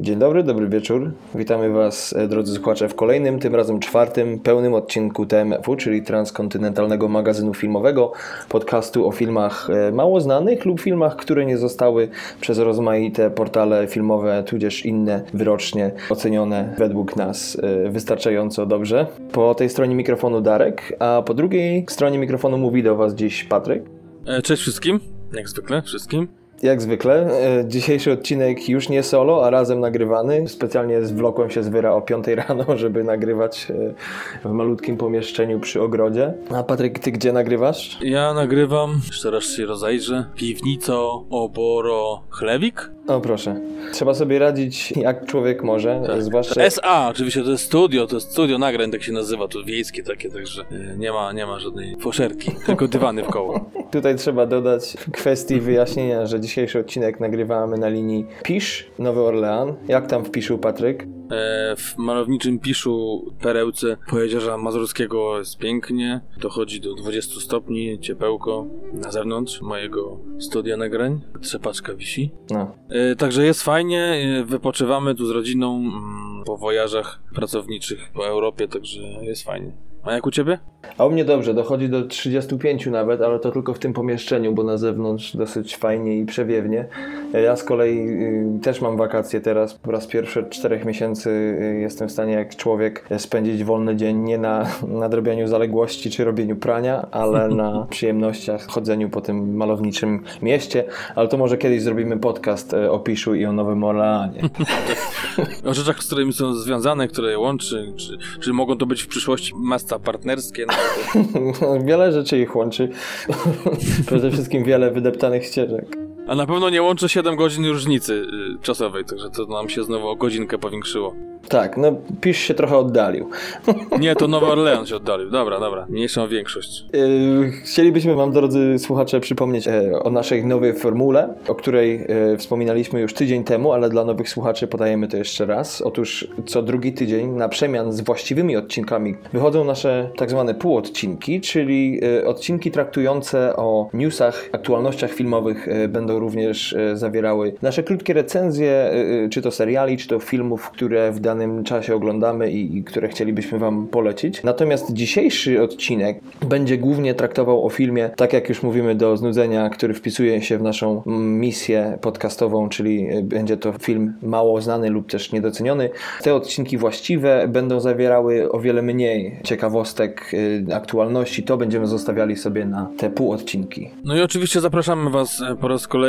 Dzień dobry, dobry wieczór. Witamy Was, e, drodzy słuchacze, w kolejnym, tym razem czwartym, pełnym odcinku TMF-u, czyli transkontynentalnego magazynu filmowego, podcastu o filmach e, mało znanych lub filmach, które nie zostały przez rozmaite portale filmowe, tudzież inne wyrocznie ocenione według nas e, wystarczająco dobrze. Po tej stronie mikrofonu Darek, a po drugiej stronie mikrofonu mówi do Was dziś Patryk. Cześć wszystkim, jak zwykle wszystkim. Jak zwykle, e, dzisiejszy odcinek już nie solo, a razem nagrywany. Specjalnie zwlokłem się z wyra o 5 rano, żeby nagrywać e, w malutkim pomieszczeniu przy ogrodzie. A Patryk, ty gdzie nagrywasz? Ja nagrywam, jeszcze raz się rozejrzę, piwnico Oboro Chlewik? O proszę. Trzeba sobie radzić jak człowiek może, tak. zwłaszcza... SA, oczywiście to jest studio, to jest studio nagrań, tak się nazywa, to wiejskie takie, także e, nie ma, nie ma żadnej foszerki, tylko dywany w koło. Tutaj trzeba dodać kwestii wyjaśnienia, że dzisiejszy odcinek nagrywamy na linii Pisz, Nowy Orlean. Jak tam w Piszu, Patryk? E, w malowniczym Piszu, perełce Pojezierza Mazurskiego jest pięknie. Dochodzi do 20 stopni, ciepełko na zewnątrz mojego studia nagrań. Trzepaczka wisi. No. E, także jest fajnie, e, wypoczywamy tu z rodziną mm, po wojażach pracowniczych po Europie, także jest fajnie. A jak u ciebie? A u mnie dobrze, dochodzi do 35 nawet, ale to tylko w tym pomieszczeniu, bo na zewnątrz dosyć fajnie i przewiewnie. Ja z kolei y, też mam wakacje teraz. Po raz pierwszy od 4 miesięcy y, jestem w stanie jak człowiek spędzić wolny dzień nie na nadrobianiu zaległości czy robieniu prania, ale na przyjemnościach, chodzeniu po tym malowniczym mieście. Ale to może kiedyś zrobimy podcast y, o Piszu i o Nowym Orleanie. o rzeczach, z którymi są związane, które je łączy, czy, czy mogą to być w przyszłości masta partnerskie. No. wiele rzeczy ich łączy. Przede wszystkim wiele wydeptanych ścieżek. A na pewno nie łączy 7 godzin różnicy y, czasowej, także to nam się znowu o godzinkę powiększyło. Tak, no Pisz się trochę oddalił. Nie, to Nowy Orleans się oddalił. Dobra, dobra, mniejszą większość. Yy, chcielibyśmy wam, drodzy słuchacze, przypomnieć e, o naszej nowej formule, o której e, wspominaliśmy już tydzień temu, ale dla nowych słuchaczy podajemy to jeszcze raz. Otóż co drugi tydzień na przemian z właściwymi odcinkami wychodzą nasze tak zwane półodcinki, czyli e, odcinki traktujące o newsach, aktualnościach filmowych będą również zawierały nasze krótkie recenzje, czy to seriali, czy to filmów, które w danym czasie oglądamy i, i które chcielibyśmy Wam polecić. Natomiast dzisiejszy odcinek będzie głównie traktował o filmie, tak jak już mówimy, do znudzenia, który wpisuje się w naszą misję podcastową, czyli e, będzie to film mało znany lub też niedoceniony. Te odcinki właściwe będą zawierały o wiele mniej ciekawostek, e, aktualności. To będziemy zostawiali sobie na te pół odcinki. No i oczywiście zapraszamy Was e, po raz kolejny,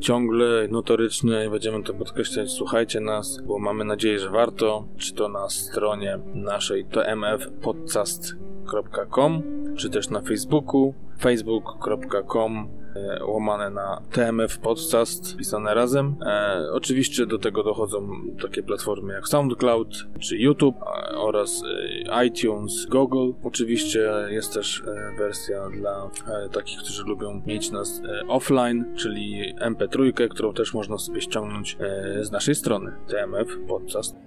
ciągle notoryczny, będziemy to podkreślać. Słuchajcie nas, bo mamy nadzieję, że warto, czy to na stronie naszej tmfpodcast.com, czy też na Facebooku facebook.com łamane na TMF Podcast, pisane razem. E, oczywiście do tego dochodzą takie platformy jak SoundCloud czy YouTube e, oraz e, iTunes, Google. Oczywiście jest też e, wersja dla e, takich, którzy lubią mieć nas offline, czyli MP3, którą też można sobie ściągnąć z naszej strony TMF Podcast.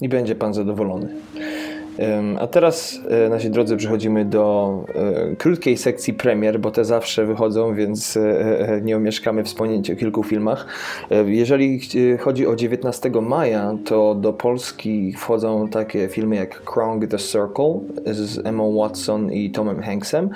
I będzie pan zadowolony. A teraz, e, nasi drodzy, przechodzimy do e, krótkiej sekcji premier, bo te zawsze wychodzą, więc e, nie omieszkamy wspomnieć o kilku filmach. Jeżeli chodzi o 19 maja, to do Polski wchodzą takie filmy jak Krong the Circle z Emma Watson i Tomem Hanksem.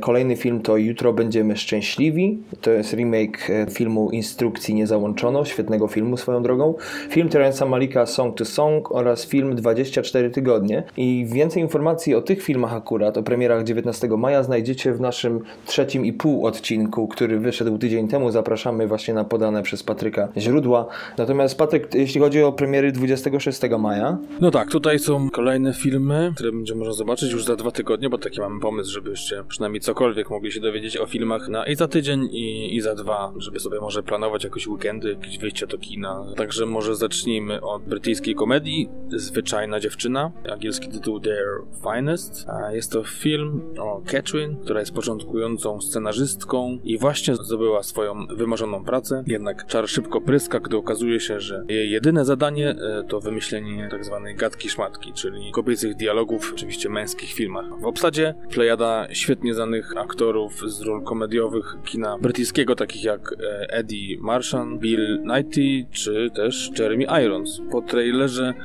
Kolejny film to Jutro będziemy szczęśliwi. To jest remake filmu Instrukcji nie załączono, świetnego filmu swoją drogą. Film Terensa Malika Song to Song oraz film 24 tygodnie. I więcej informacji o tych filmach akurat, o premierach 19 maja znajdziecie w naszym trzecim i pół odcinku, który wyszedł tydzień temu. Zapraszamy właśnie na podane przez Patryka źródła. Natomiast Patryk, jeśli chodzi o premiery 26 maja... No tak, tutaj są kolejne filmy, które będzie można zobaczyć już za dwa tygodnie, bo taki mamy pomysł, żebyście przynajmniej cokolwiek mogli się dowiedzieć o filmach na i za tydzień i, i za dwa, żeby sobie może planować jakieś weekendy, jakieś wyjścia do kina. Także może zacznijmy od brytyjskiej komedii Zwyczajna dziewczyna angielski tytuł Their Finest. Jest to film o Catherine, która jest początkującą scenarzystką i właśnie zdobyła swoją wymarzoną pracę, jednak czar szybko pryska, gdy okazuje się, że jej jedyne zadanie e, to wymyślenie tzw. Tak gadki szmatki, czyli kobiecych dialogów, oczywiście męskich filmach. W obsadzie plejada świetnie znanych aktorów z ról komediowych kina brytyjskiego, takich jak e, Eddie Marchand, Bill Nighy czy też Jeremy Irons. Po trailerze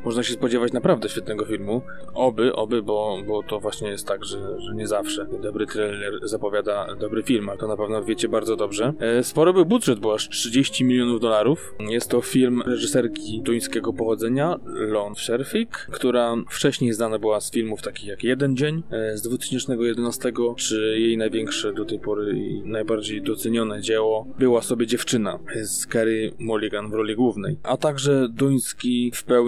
można się spodziewać naprawdę świetnego filmu. Oby, oby, bo, bo to właśnie jest tak, że, że nie zawsze dobry trailer zapowiada dobry film, a to na pewno wiecie bardzo dobrze. E, spory był budżet, bo aż 30 milionów dolarów. Jest to film reżyserki duńskiego pochodzenia, Lon Sherfik, która wcześniej znana była z filmów takich jak Jeden Dzień e, z 2011, czy jej największe do tej pory i najbardziej docenione dzieło Była sobie dziewczyna z Kerry Mulligan w roli głównej, a także duński w pełni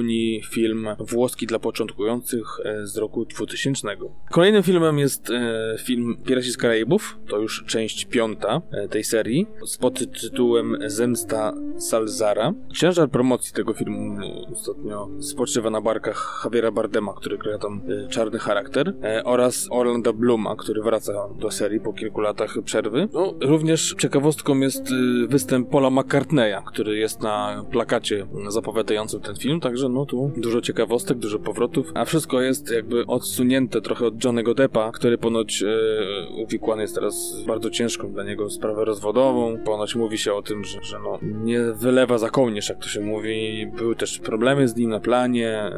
film włoski dla początkujących e, z roku 2000. Kolejnym filmem jest e, film Piraci z Karaibów, to już część piąta tej serii, z podtytułem Zemsta Salzara. Ciężar promocji tego filmu ostatnio spoczywa na barkach Javiera Bardema, który gra tam e, czarny charakter, e, oraz Orlando Bluma, który wraca do serii po kilku latach przerwy. No, również ciekawostką jest e, występ Paula McCartneya, który jest na plakacie zapowiadającym ten film, także no tu dużo ciekawostek, dużo powrotów, a wszystko jest jakby odsunięte trochę od Johnnego Deppa, który ponoć e, uwikłany jest teraz bardzo ciężką dla niego sprawę rozwodową. Ponoć mówi się o tym, że, że no, nie wylewa za kołnierz, jak to się mówi. Były też problemy z nim na planie,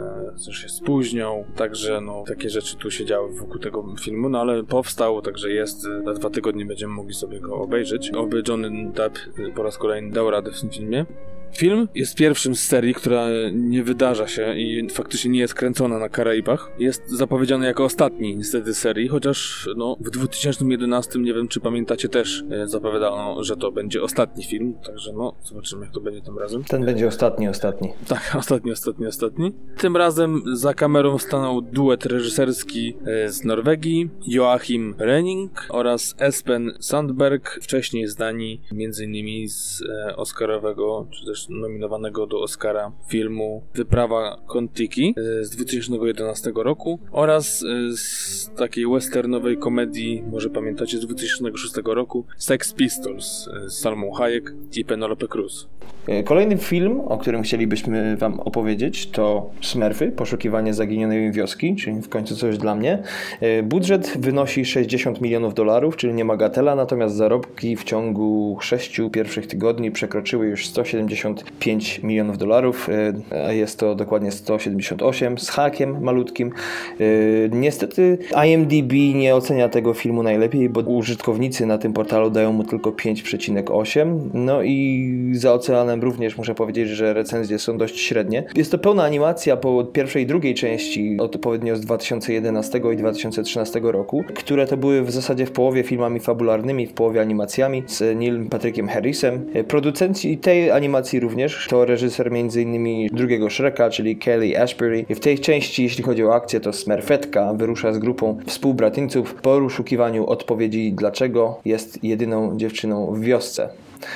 też się spóźniał, także no takie rzeczy tu się działy wokół tego filmu, no ale powstał, także jest, za dwa tygodnie będziemy mogli sobie go obejrzeć. Oby Johnny Depp po raz kolejny dał radę w tym filmie. Film jest pierwszym z serii, która nie wydarza się i faktycznie nie jest kręcona na Karaibach. Jest zapowiedziany jako ostatni niestety serii, chociaż no, w 2011, nie wiem czy pamiętacie, też e, zapowiadano, że to będzie ostatni film, także no, zobaczymy jak to będzie tym razem. Ten będzie ostatni, ostatni. Tak, ostatni, ostatni, ostatni. Tym razem za kamerą stanął duet reżyserski e, z Norwegii, Joachim Renning oraz Espen Sandberg, wcześniej znani m.in. z e, Oscarowego, czy też nominowanego do Oscara filmu Wyprawa Kontiki e, z 2011 roku oraz e, z takiej westernowej komedii, może pamiętacie, z 2006 roku Sex Pistols e, z Salmą Hayek i Penelope Cruz. Kolejny film, o którym chcielibyśmy Wam opowiedzieć, to Smurfy, poszukiwanie zaginionej wioski, czyli w końcu coś dla mnie. Budżet wynosi 60 milionów dolarów, czyli nie magatela, natomiast zarobki w ciągu 6 pierwszych tygodni przekroczyły już 170 175 milionów dolarów, e, a jest to dokładnie 178 z hakiem malutkim. E, niestety IMDb nie ocenia tego filmu najlepiej, bo użytkownicy na tym portalu dają mu tylko 5,8. No i za oceanem również muszę powiedzieć, że recenzje są dość średnie. Jest to pełna animacja po pierwszej i drugiej części, odpowiednio z 2011 i 2013 roku, które to były w zasadzie w połowie filmami fabularnymi, w połowie animacjami z Neil Patrickiem Harrisem. E, producenci tej animacji również. To reżyser m.in. drugiego Shreka, czyli Kelly Ashbury. I w tej części, jeśli chodzi o akcję, to Smurfetka wyrusza z grupą współbratyńców po poszukiwaniu odpowiedzi, dlaczego jest jedyną dziewczyną w wiosce.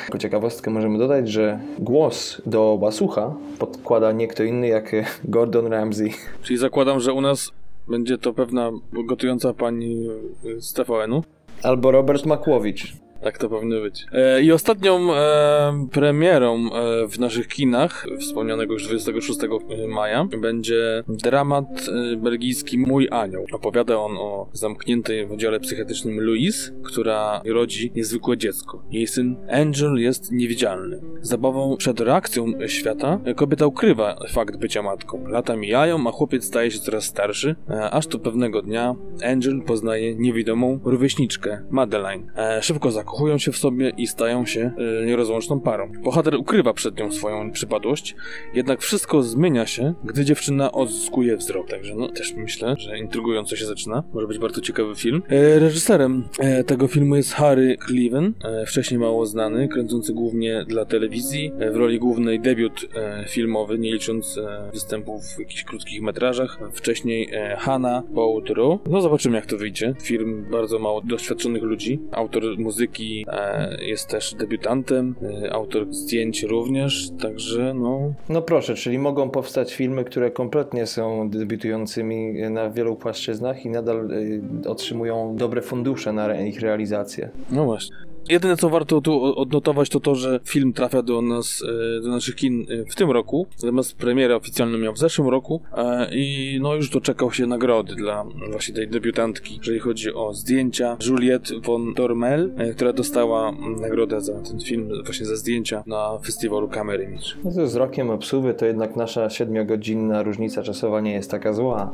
Jako ciekawostkę możemy dodać, że głos do Basucha podkłada nie kto inny jak Gordon Ramsay. Czyli zakładam, że u nas będzie to pewna gotująca pani z TVN-u? Albo Robert Makłowicz. Tak to powinno być. E, I ostatnią e, premierą e, w naszych kinach, wspomnianego już 26 maja, będzie dramat e, belgijski Mój Anioł. Opowiada on o zamkniętej w oddziale psychiatrycznym Louise, która rodzi niezwykłe dziecko. Jej syn Angel jest niewidzialny. Zabawą przed reakcją świata kobieta ukrywa fakt bycia matką. Lata mijają, a chłopiec staje się coraz starszy, e, aż to pewnego dnia Angel poznaje niewidomą rówieśniczkę Madeline. E, szybko zakochuje zakochują się w sobie i stają się y, nierozłączną parą. Bohater ukrywa przed nią swoją przypadłość, jednak wszystko zmienia się, gdy dziewczyna odzyskuje wzrok. Także no, też myślę, że intrygująco się zaczyna. Może być bardzo ciekawy film. E, reżyserem e, tego filmu jest Harry Cleven, e, wcześniej mało znany, kręcący głównie dla telewizji. E, w roli głównej debiut e, filmowy, nie licząc e, występów w jakichś krótkich metrażach. Wcześniej Hanna Baudreau. No zobaczymy jak to wyjdzie. Film bardzo mało doświadczonych ludzi. Autor muzyki Kowalski e, jest też debiutantem, e, autor zdjęć również, także no... No proszę, czyli mogą powstać filmy, które kompletnie są debiutującymi na wielu płaszczyznach i nadal y, otrzymują dobre fundusze na ich realizację. No właśnie. Jedyne co warto tu odnotować to to, że film trafia do nas, e, do naszych kin e, w tym roku, natomiast premierę oficjalną miał w zeszłym roku e, i no już doczekał się nagrody dla właśnie tej debiutantki, jeżeli chodzi o zdjęcia. Juliette von Dormel, która dostała nagrodę za ten film właśnie za zdjęcia na festiwalu Camera Image. No z rokiem obsuwy to jednak nasza siedmiogodzinna różnica czasowa nie jest taka zła.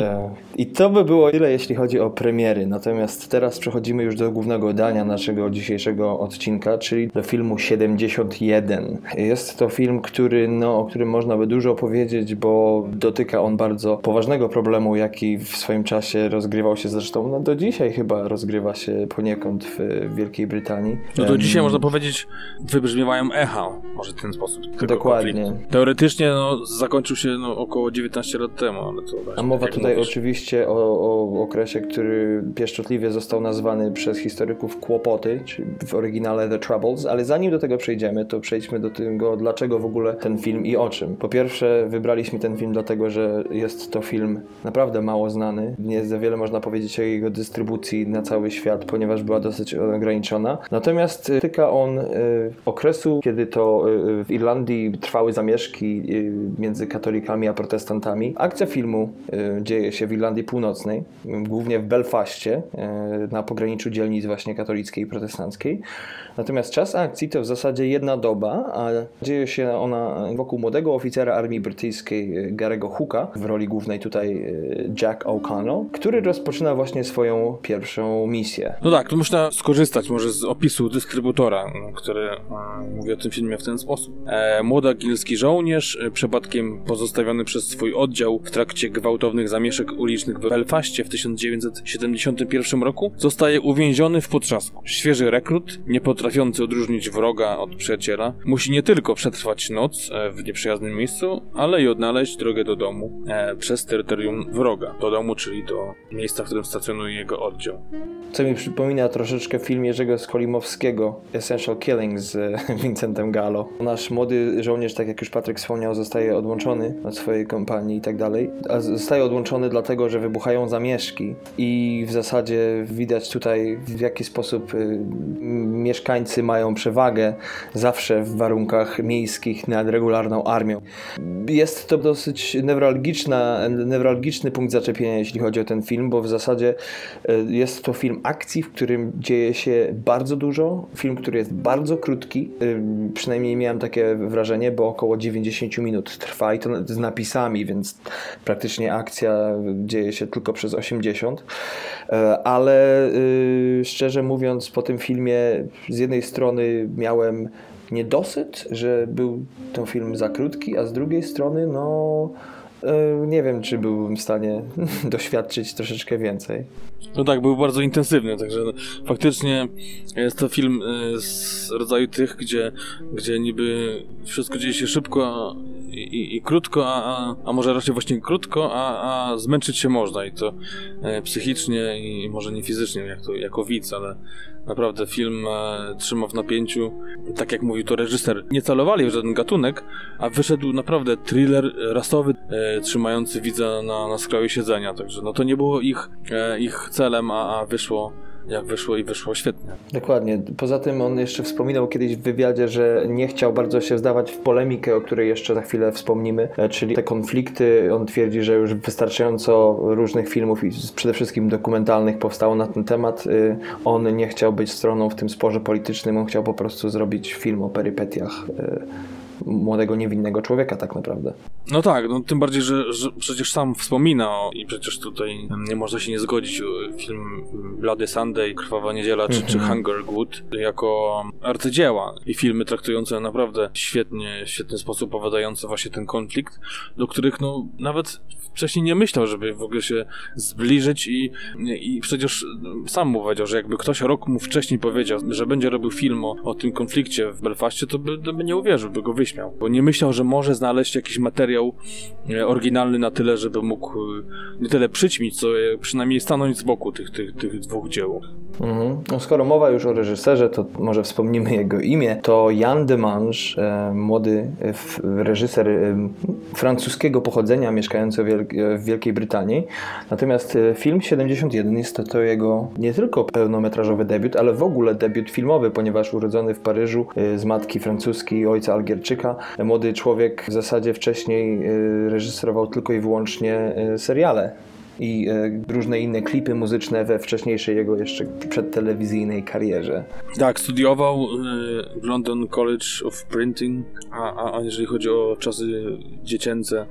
I to by było tyle, jeśli chodzi o premiery. Natomiast teraz przechodzimy już do głównego dania naszego dzisiejszego odcinka, czyli do filmu 71. Jest to film, który, no, o którym można by dużo powiedzieć, bo dotyka on bardzo poważnego problemu, jaki w swoim czasie rozgrywał się zresztą, no do dzisiaj chyba rozgrywa się poniekąd w Wielkiej Brytanii. No Em, dzisiaj można powiedzieć wybrzmiewają echa, może w ten sposób. Dokładnie. konfliktu. Teoretycznie no, zakończył się no, około 19 lat temu, ale to właśnie, A mowa jak tutaj mówisz. oczywiście o, o okresie, który pieszczotliwie został nazwany przez historyków kłopoty, czyli w oryginale The Troubles, ale zanim do tego przejdziemy, to przejdźmy do tego, dlaczego w ogóle ten film i o czym. Po pierwsze, wybraliśmy ten film dlatego, że jest to film naprawdę mało znany. Nie za wiele można powiedzieć o jego dystrybucji na cały świat, ponieważ była dosyć ograniczona. Natomiast tyka on y, okresu, kiedy to y, w Irlandii trwały zamieszki y, między katolikami a protestantami. Akcja filmu dzieje się w Irlandii Północnej, głównie w Belfaście, na pograniczu dzielnic właśnie katolickiej i protestanckiej. Natomiast czas akcji to w zasadzie jedna doba, a dzieje się ona wokół młodego oficera armii brytyjskiej y, Garego Hooka, w roli głównej tutaj y, Jack O'Connell, który rozpoczyna właśnie swoją pierwszą misję. No tak, tu można skorzystać może z opisu dystrybutora, m, który e, mówi o tym filmie w ten sposób. E, młody angielski żołnierz, e, przypadkiem pozostawiony przez swój oddział w trakcie gwałtownych zamieszek ulicznych w Belfaście w 1971 roku, zostaje uwięziony w potrzasku. Świeży rekrut, nie potrafiący odróżnić wroga od przyjaciela, musi nie tylko przetrwać noc e, w nieprzyjaznym miejscu, ale i odnaleźć drogę do domu e, przez terytorium wroga. Do domu, czyli do miejsca, w którym stacjonuje jego oddział. Co mi przypomina troszeczkę film Jerzego Skolimowskiego Essential Killing z e, Vincentem Gallo. Nasz młody żołnierz, tak jak już Patryk wspomniał, zostaje odłączony od swojej kompanii i tak dalej. Zostaje odłączony dlatego, że wybuchają zamieszki i w zasadzie widać tutaj w jaki sposób y, mieszkańcy mają przewagę zawsze w warunkach miejskich nad regularną armią. Jest to dosyć newralgiczna, newralgiczny punkt zaczepienia, jeśli chodzi o ten film, bo w zasadzie y, jest to film akcji, w którym dzieje się bardzo dużo. Film, który jest bardzo krótki. y, Przynajmniej miałem takie wrażenie, bo około 90 minut trwa i to z napisami, więc praktycznie akcja dzieje się tylko przez 80. E, Ale szczerze mówiąc, po tym filmie z jednej strony miałem niedosyt, że był ten film za krótki, a z drugiej strony, no. e, Nie wiem, czy byłbym w stanie doświadczyć troszeczkę więcej. No tak, był bardzo intensywny, także faktycznie jest to film e, z rodzaju tych, gdzie, gdzie niby wszystko dzieje się szybko i, i, krótko, a, a, a może raczej właśnie krótko, a, a zmęczyć się można i to e, psychicznie i może nie fizycznie jak to, jako widz, ale naprawdę film e, trzyma w napięciu. Tak jak mówił to reżyser, nie celowali w żaden gatunek, a wyszedł naprawdę thriller rasowy, e, trzymający widza na, na skraju siedzenia, także no to nie było ich, e, ich celem, a, a wyszło jak wyszło i wyszło świetnie. Dokładnie. Poza tym on jeszcze wspominał kiedyś w wywiadzie, że nie chciał bardzo się wdawać w polemikę, o której jeszcze za chwilę wspomnimy, e, czyli te konflikty. On twierdzi, że już wystarczająco różnych filmów i przede wszystkim dokumentalnych powstało na ten temat. Y, On nie chciał być stroną w tym sporze politycznym, on chciał po prostu zrobić film o perypetiach y, młodego, niewinnego człowieka tak naprawdę. No tak, no tym bardziej, że, że przecież sam wspomina o, i przecież tutaj nie można się nie zgodzić o film Bloody Sunday, Krwawa Niedziela czy, czy Hunger Good jako arcydzieła i filmy traktujące naprawdę świetnie, w świetny sposób opowiadające właśnie ten konflikt, do których no nawet wcześniej nie myślał, żeby w ogóle się zbliżyć i, i przecież sam mu powiedział, że jakby ktoś rok mu wcześniej powiedział, że będzie robił film o, o tym konflikcie w Belfaście, to by, to by nie uwierzył, by go wyśmiał. Bo nie myślał, że może znaleźć jakiś materiał e, oryginalny na tyle, żeby mógł e, nie tyle przyćmić, co przynajmniej stanąć z boku tych, tych, tych dwóch dzieł. Mhm. No skoro mowa już o reżyserze, to może wspomnimy jego imię. To Jan Demange, młody reżyser francuskiego pochodzenia, mieszkający w Wielkiej Brytanii. Natomiast film 71 jest to, jego nie tylko pełnometrażowy debiut, ale w ogóle debiut filmowy, ponieważ urodzony w Paryżu z matki francuskiej, ojca Algierczyka, młody człowiek w zasadzie wcześniej y, reżyserował tylko i wyłącznie y, seriale i różne inne klipy muzyczne we wcześniejszej jego jeszcze przedtelewizyjnej karierze. Tak, studiował w London College of Printing, a, a jeżeli chodzi o czasy dziecięce,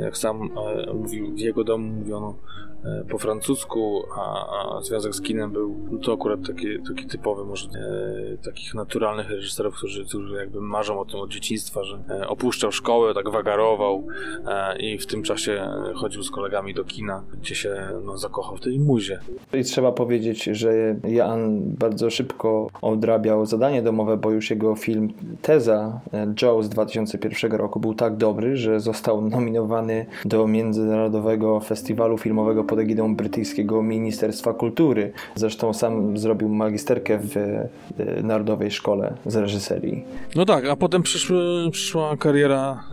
jak sam mówił, w jego domu mówiono E, po francusku, a, a, związek z kinem był no to akurat taki, taki typowy, może e, takich naturalnych reżyserów, którzy, którzy jakby marzą o tym od dzieciństwa, że e, opuszczał szkołę, tak wagarował e, i w tym czasie chodził z kolegami do kina, gdzie się no, zakochał w tej muzie. I trzeba powiedzieć, że Jan bardzo szybko odrabiał zadanie domowe, bo już jego film Teza e, Joe z 2001 roku był tak dobry, że został nominowany do Międzynarodowego Festiwalu Filmowego pod egidą brytyjskiego Ministerstwa Kultury. Zresztą sam zrobił magisterkę w e, Narodowej Szkole z reżyserii. No tak, a potem przyszły, przyszła kariera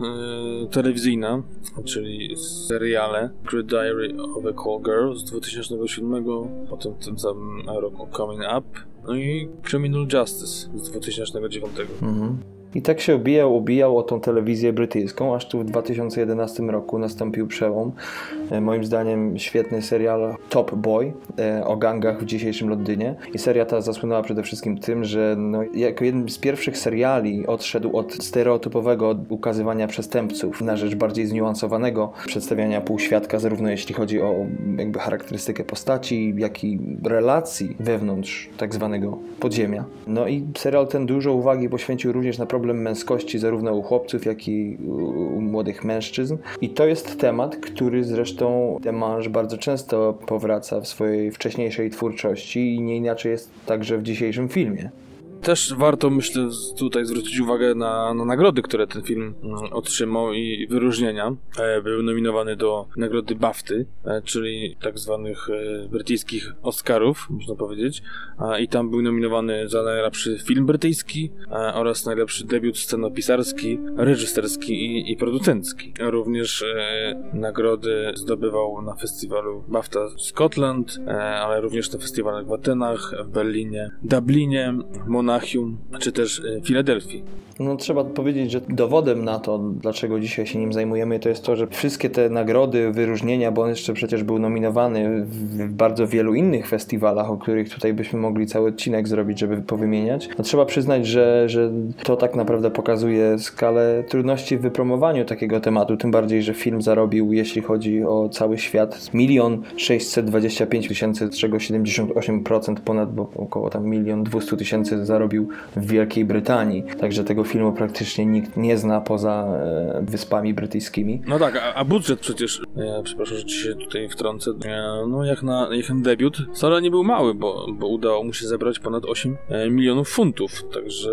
y, telewizyjna, czyli seriale Great Diary of a Call Girl z 2007, potem w tym samym roku Coming Up, no i Criminal Justice z 2009. Mhm. I tak się ubijał, ubijał o tą telewizję brytyjską, aż tu w 2011 roku nastąpił przełom. E, moim zdaniem świetny serial Top Boy e, o gangach w dzisiejszym Londynie. I seria ta zasłynęła przede wszystkim tym, że no, jako jeden z pierwszych seriali odszedł od stereotypowego ukazywania przestępców na rzecz bardziej zniuansowanego przedstawiania półświadka, zarówno jeśli chodzi o jakby charakterystykę postaci, jak i relacji wewnątrz tak zwanego podziemia. No i serial ten dużo uwagi poświęcił również na problem problem męskości zarówno u chłopców, jak i u młodych mężczyzn. I to jest temat, który zresztą Demange bardzo często powraca w swojej wcześniejszej twórczości i nie inaczej jest także w dzisiejszym filmie. Też warto, myślę, tutaj zwrócić uwagę na, na nagrody, które ten film mm, otrzymał i wyróżnienia. E, był nominowany do nagrody BAFTY, e, czyli tak zwanych e, brytyjskich Oscarów, można powiedzieć. I tam był nominowany za najlepszy film brytyjski oraz najlepszy debiut scenopisarski, reżyserski i, i producencki. Również nagrody zdobywał na festiwalu BAFTA Scotland, ale również na festiwalach w Atenach, w Berlinie, Dublinie, Monaco, Czy też e, Filadelfii. No trzeba powiedzieć, że dowodem na to, dlaczego dzisiaj się nim zajmujemy, to jest to, że wszystkie te nagrody, wyróżnienia, bo on jeszcze przecież był nominowany w bardzo wielu innych festiwalach, o których tutaj byśmy mogli cały odcinek zrobić, żeby powymieniać. No trzeba przyznać, że, że to tak naprawdę pokazuje skalę trudności w wypromowaniu takiego tematu, tym bardziej, że film zarobił, jeśli chodzi o cały świat, milion 625 tysięcy, z czego 78% ponad, bo około tam milion 200 tysięcy zarobił w Wielkiej Brytanii. Także tego filmu praktycznie nikt nie zna poza e, Wyspami Brytyjskimi. No tak, a, a budżet przecież, ja przepraszam, że ci się tutaj wtrącę, no jak na, jak na debiut wcale nie był mały, bo, bo udało mu się zebrać ponad 8 e, milionów funtów, także...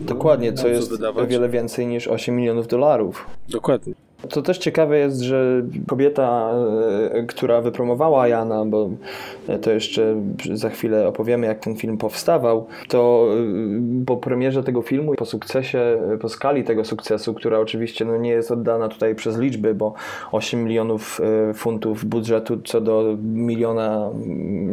Dokładnie, co jest wydawać. o wiele więcej niż 8 milionów dolarów. Dokładnie. To też ciekawe jest, że kobieta, e, która wypromowała Jana, bo to jeszcze za chwilę opowiemy, jak ten film powstawał, to e, po premierze tego filmu, po sukcesie, po skali tego sukcesu, która oczywiście no, nie jest oddana tutaj przez liczby, bo 8 milionów e, funtów budżetu co do miliona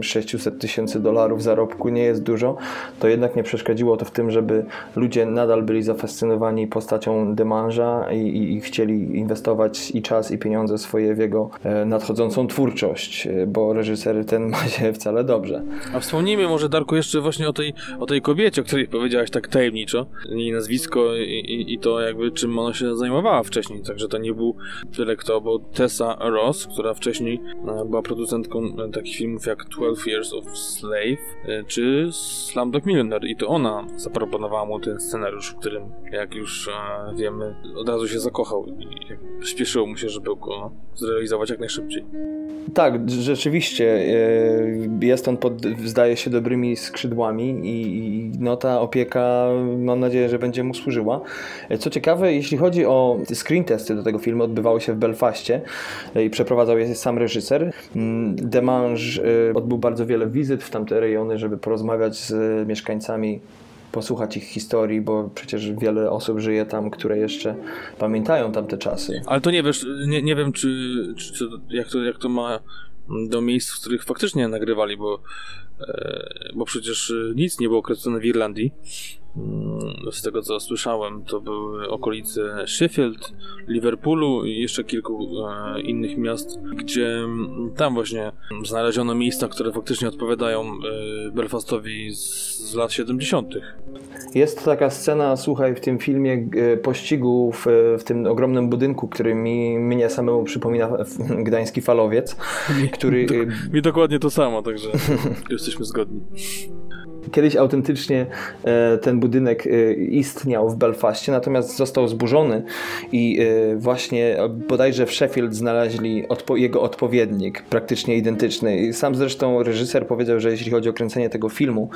600 tysięcy dolarów zarobku nie jest dużo, to jednak nie przeszkodziło to w tym, żeby ludzie nadal byli zafascynowani postacią Demange'a i, i, i chcieli inwestować inwestować i czas, i pieniądze swoje w jego e, nadchodzącą twórczość, e, bo reżyser ten ma się wcale dobrze. A wspomnijmy może, Darku, jeszcze właśnie o tej, o tej kobiecie, o której powiedziałaś tak tajemniczo. Jej nazwisko i, i, i to jakby czym ona się zajmowała wcześniej. Także to nie był tyle kto, bo Tessa Ross, która wcześniej e, była producentką takich filmów jak 12 Years of Slave czy Slumdog Millionaire i to ona zaproponowała mu ten scenariusz, w którym jak już wiemy od razu się zakochał i śpieszyło mu się, żeby go zrealizować jak najszybciej. Tak, rzeczywiście e, jest on pod, zdaje się, dobrymi skrzydłami i no ta opieka mam nadzieję, że będzie mu służyła. E, co ciekawe, jeśli chodzi o screen testy do tego filmu, odbywały się w Belfaście e, i przeprowadzał je sam reżyser. Mm, Demange odbył bardzo wiele wizyt w tamte rejony, żeby porozmawiać z mieszkańcami posłuchać ich historii, bo przecież wiele osób żyje tam, które jeszcze pamiętają tamte czasy. Ale to nie wiesz, nie, nie wiem, czy, czy, jak, to, jak to ma do miejsc, w których faktycznie nagrywali, bo, e, bo przecież nic nie było kręcone w Irlandii. Mm, z tego co słyszałem, to były okolice Sheffield, Liverpoolu i jeszcze kilku e, innych miast, gdzie tam właśnie znaleziono miejsca, które faktycznie odpowiadają e, Belfastowi z, z lat 70. Jest taka scena, słuchaj, w tym filmie e, pościgu w, w tym ogromnym budynku, który mi mnie samemu przypomina gdański falowiec, który... mi dokładnie to samo, także jesteśmy zgodni. Kiedyś autentycznie e, ten budynek e, istniał w Belfaście, natomiast został zburzony i e, właśnie bodajże w Sheffield znaleźli odpo jego odpowiednik, praktycznie identyczny. I sam zresztą reżyser powiedział, że jeśli chodzi o kręcenie tego filmu,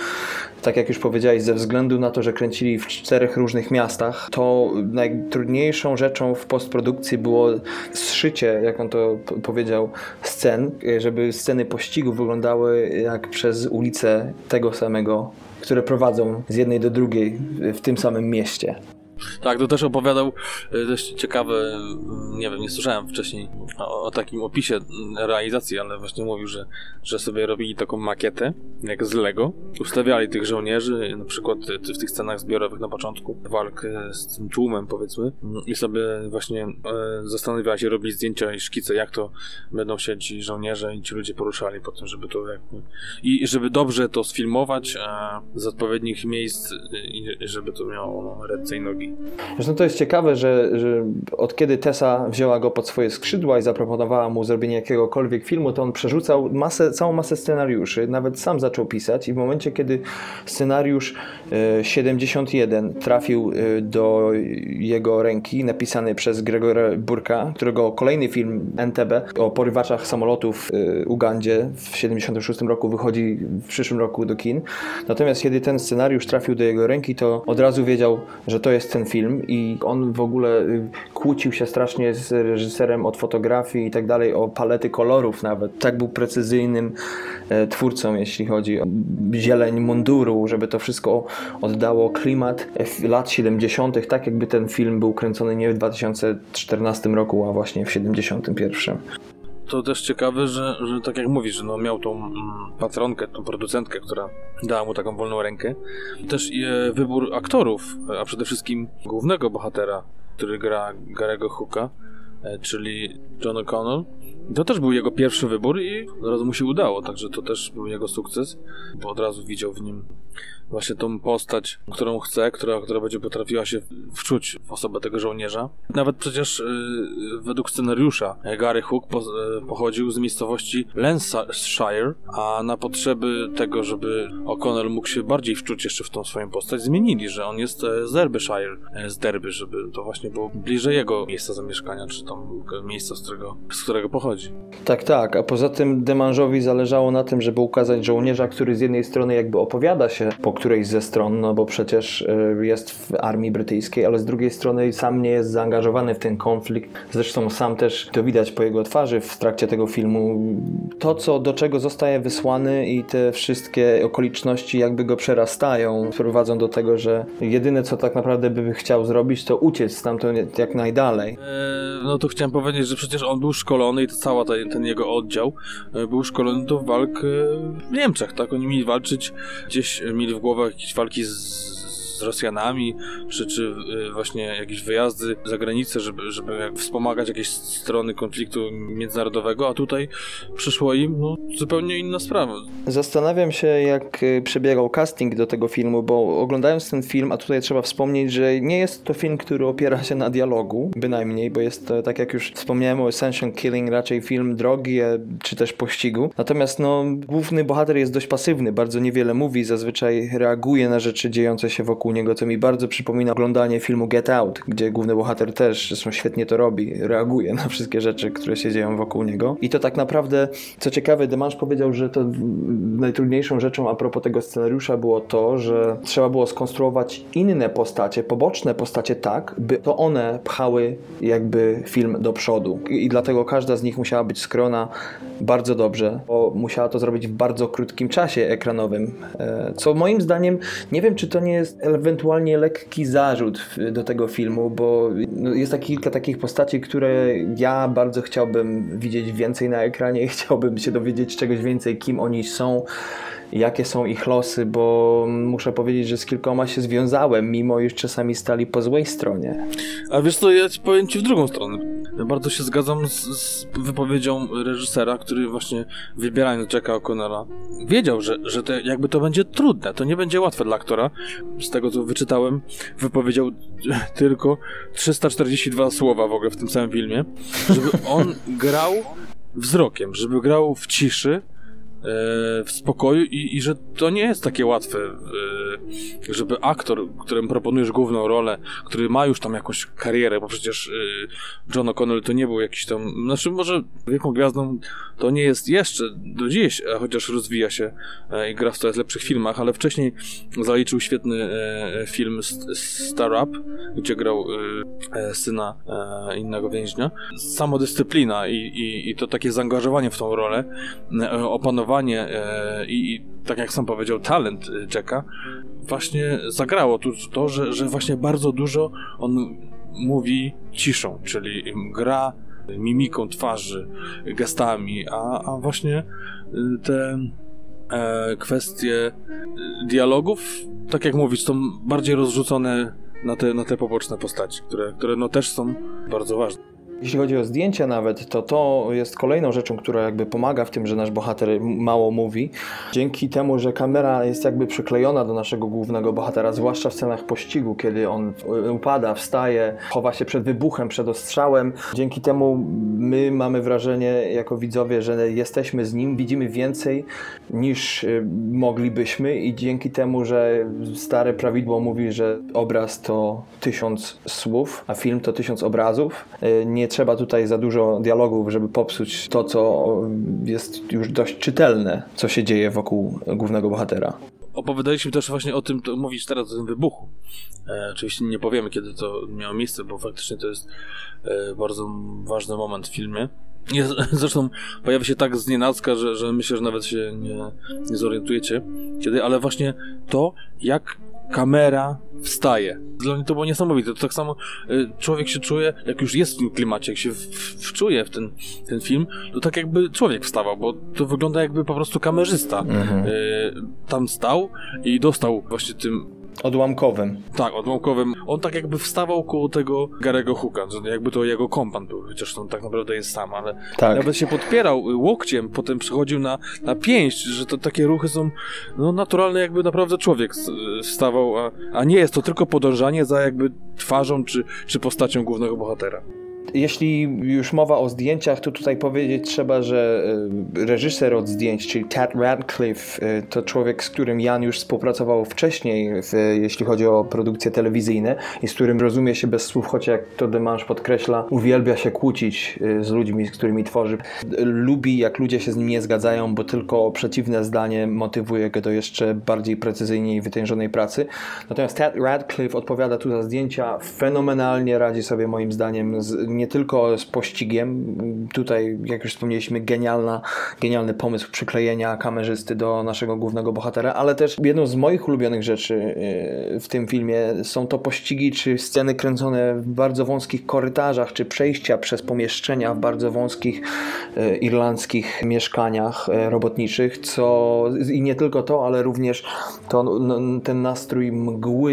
tak jak już powiedziałeś, ze względu na to, że kręcili w czterech różnych miastach, to najtrudniejszą rzeczą w postprodukcji było zszycie, jak on to powiedział, scen, żeby sceny pościgu wyglądały jak przez ulicę tego samego które prowadzą z jednej do drugiej w tym samym mieście. Tak, to też opowiadał e, dość ciekawe, mm, nie wiem, nie słyszałem wcześniej o, o, takim opisie realizacji, ale właśnie mówił, że, że sobie robili taką makietę, jak z Lego. Ustawiali tych żołnierzy, na przykład w tych scenach zbiorowych na początku, walk z tym tłumem, powiedzmy, i sobie właśnie e, zastanawiali się, robili zdjęcia i szkice, jak to będą się ci żołnierze i ci ludzie poruszali po tym, żeby to jakby... I żeby dobrze to sfilmować e, z odpowiednich miejsc i żeby to miało ręce i nogi. Zresztą to jest ciekawe, że, że od kiedy Tessa wzięła go pod swoje skrzydła i zaproponowała mu zrobienie jakiegokolwiek filmu, to on przerzucał masę, całą masę scenariuszy, nawet sam zaczął pisać i w momencie, kiedy scenariusz 71 e, trafił e, do jego ręki, napisany przez Gregora Burka, którego kolejny film NTB o porywaczach samolotów w e, Ugandzie w 76 roku wychodzi w przyszłym roku do kin. Natomiast kiedy ten scenariusz trafił do jego ręki, to od razu wiedział, że to jest ten ten film i on w ogóle y, kłócił się strasznie z reżyserem od fotografii i tak dalej, o palety kolorów nawet. Tak był precyzyjnym e, twórcą, jeśli chodzi o zieleń munduru, żeby to wszystko oddało klimat lat 70., tak jakby ten film był kręcony nie w 2014 roku, a właśnie w 71 to też ciekawe, że, że tak jak mówisz, że no miał tą mm, patronkę, tą producentkę, która dała mu taką wolną rękę. Też e, wybór aktorów, a przede wszystkim głównego bohatera, który gra Garego Hooka, e, czyli John O'Connell. To też był jego pierwszy wybór i od razu mu się udało, także to też był jego sukces, bo od razu widział w nim właśnie tą postać, którą chce, która, która będzie potrafiła się wczuć w osobę tego żołnierza. Nawet przecież yy, według scenariusza Gary Hook po, yy, pochodził z miejscowości Lancashire, a na potrzeby tego, żeby O'Connell mógł się bardziej wczuć jeszcze w tą swoją postać, zmienili, że on jest e, z Derbyshire, e, z Derby, żeby to właśnie było bliżej jego miejsca zamieszkania, czy tam miejsca, z którego, z którego pochodzi. Tak, tak, a poza tym Demange'owi zależało na tym, żeby ukazać żołnierza, który z jednej strony jakby opowiada się po którejś ze stron, no bo przecież y, jest w armii brytyjskiej, ale z drugiej strony sam nie jest zaangażowany w ten konflikt. Zresztą sam też to widać po jego twarzy w trakcie tego filmu. To, co do czego zostaje wysłany i te wszystkie okoliczności jakby go przerastają, prowadzą do tego, że jedyne, co tak naprawdę by chciał zrobić, to uciec stamtąd jak najdalej. Eee, no to chciałem powiedzieć, że przecież on był szkolony i to cała ten, ten jego oddział e, był szkolony do walk e, w Niemczech, tak? Oni mieli walczyć gdzieś, mieli w głowach jakieś walki z z Rosjanami, czy, czy y, właśnie jakieś wyjazdy za granicę, żeby, żeby wspomagać jakieś strony konfliktu międzynarodowego, a tutaj przyszło im no, zupełnie inna sprawa. Zastanawiam się, jak y, przebiegał casting do tego filmu, bo oglądając ten film, a tutaj trzeba wspomnieć, że nie jest to film, który opiera się na dialogu, bynajmniej, bo jest to, tak jak już wspomniałem o Essential Killing, raczej film drogi, e, czy też pościgu. Natomiast no, główny bohater jest dość pasywny, bardzo niewiele mówi, zazwyczaj reaguje na rzeczy dziejące się wokół wokół niego, co mi bardzo przypomina oglądanie filmu Get Out, gdzie główny bohater też zresztą świetnie to robi, reaguje na wszystkie rzeczy, które się dzieją wokół niego. I to tak naprawdę, co ciekawe, Demange powiedział, że to najtrudniejszą rzeczą a propos tego scenariusza było to, że trzeba było skonstruować inne postacie, poboczne postacie tak, by to one pchały jakby film do przodu. I dlatego każda z nich musiała być skrona bardzo dobrze, bo musiała to zrobić w bardzo krótkim czasie ekranowym. E, co moim zdaniem, nie wiem, czy to nie jest ewentualnie lekki zarzut do tego filmu, bo no, jest tak kilka takich postaci, które ja bardzo chciałbym widzieć więcej na ekranie, chciałbym się dowiedzieć czegoś więcej, kim oni są jakie są ich losy, bo muszę powiedzieć, że z kilkoma się związałem, mimo iż czasami stali po złej stronie. A wiesz co, ja ci powiem ci w drugą stronę. Bardzo się zgadzam z, z wypowiedzią reżysera, który właśnie wybierając Jacka O'Connella wiedział, że, że te, jakby to będzie trudne, to nie będzie łatwe dla aktora. Z tego co wyczytałem, wypowiedział tylko 342 słowa w ogóle w tym samym filmie, żeby on grał wzrokiem, żeby grał w ciszy, w spokoju i, i, że to nie jest takie łatwe, żeby aktor, którym proponujesz główną rolę, który ma już tam jakąś karierę, bo przecież John O'Connell to nie był jakiś tam, znaczy może wielką gwiazdą to nie jest jeszcze do dziś, chociaż rozwija się i gra w coraz lepszych filmach, ale wcześniej zaliczył świetny film Star Up, gdzie grał e, syna innego więźnia. Samodyscyplina i, i, i to takie zaangażowanie w tą rolę, opanowanie e, i, i, tak jak sam powiedział, talent e, Jacka właśnie zagrało tu to, że, że właśnie bardzo dużo on mówi ciszą, czyli gra mimiką twarzy, gestami, a, a właśnie e, te e, kwestie dialogów, tak jak mówisz, są bardziej rozrzucone na te, na te poboczne postaci, które, które no też są bardzo ważne. Jeśli chodzi o zdjęcia nawet, to to jest kolejną rzeczą, która jakby pomaga w tym, że nasz bohater mało mówi. Dzięki temu, że kamera jest jakby przyklejona do naszego głównego bohatera, zwłaszcza w scenach pościgu, kiedy on upada, wstaje, chowa się przed wybuchem, przed ostrzałem. Dzięki temu my mamy wrażenie jako widzowie, że jesteśmy z nim, widzimy więcej niż y, moglibyśmy i dzięki temu, że stare prawidło mówi, że obraz to tysiąc słów, a film to tysiąc obrazów, y, nie trzeba tutaj za dużo dialogów, żeby popsuć to, co jest już dość czytelne, co się dzieje wokół głównego bohatera. Opowiadaliśmy też właśnie o tym, to mówisz teraz o tym wybuchu. E, oczywiście nie powiemy, kiedy to miało miejsce, bo faktycznie to jest e, bardzo ważny moment w filmie. Jest, zresztą pojawia się tak z nienacka, że, że myślę, że nawet się nie, nie zorientujecie kiedy, ale właśnie to, jak kamera wstaje. Dla mnie to było niesamowite. To tak samo y, człowiek się czuje, jak już jest w tym klimacie, jak się wczuje w ten, ten film, to tak jakby człowiek wstawał, bo to wygląda jakby po prostu kamerzysta mhm. y, tam stał i dostał właśnie tym Odłamkowym. Tak, odłamkowym. On tak jakby wstawał koło tego Garego Hooka, jakby to jego kompan był, chociaż on tak naprawdę jest sam, ale tak. nawet się podpierał łokciem, potem przechodził na, na pięść, że to takie ruchy są no, naturalne, jakby naprawdę człowiek wstawał, a, a nie jest to tylko podążanie za jakby twarzą czy, czy postacią głównego bohatera. Jeśli już mowa o zdjęciach, to tutaj powiedzieć trzeba, że e, reżyser od zdjęć, czyli Ted Radcliffe, e, to człowiek, z którym Jan już współpracował wcześniej, jeśli chodzi o produkcje telewizyjne i z którym rozumie się bez słów, choć jak to Demange podkreśla, uwielbia się kłócić e, z ludźmi, z którymi tworzy. Lubi, jak ludzie się z nim nie zgadzają, bo tylko przeciwne zdanie motywuje go do jeszcze bardziej precyzyjnej i wytężonej pracy. Natomiast Ted Radcliffe odpowiada tu za zdjęcia, fenomenalnie radzi sobie moim zdaniem z nie tylko z pościgiem. Tutaj, jak już wspomnieliśmy, genialna, genialny pomysł przyklejenia kamerzysty do naszego głównego bohatera, ale też jedną z moich ulubionych rzeczy e, w tym filmie są to pościgi czy sceny kręcone w bardzo wąskich korytarzach, czy przejścia przez pomieszczenia w bardzo wąskich e, irlandzkich mieszkaniach e, robotniczych, co i nie tylko to, ale również to, ten nastrój mgły,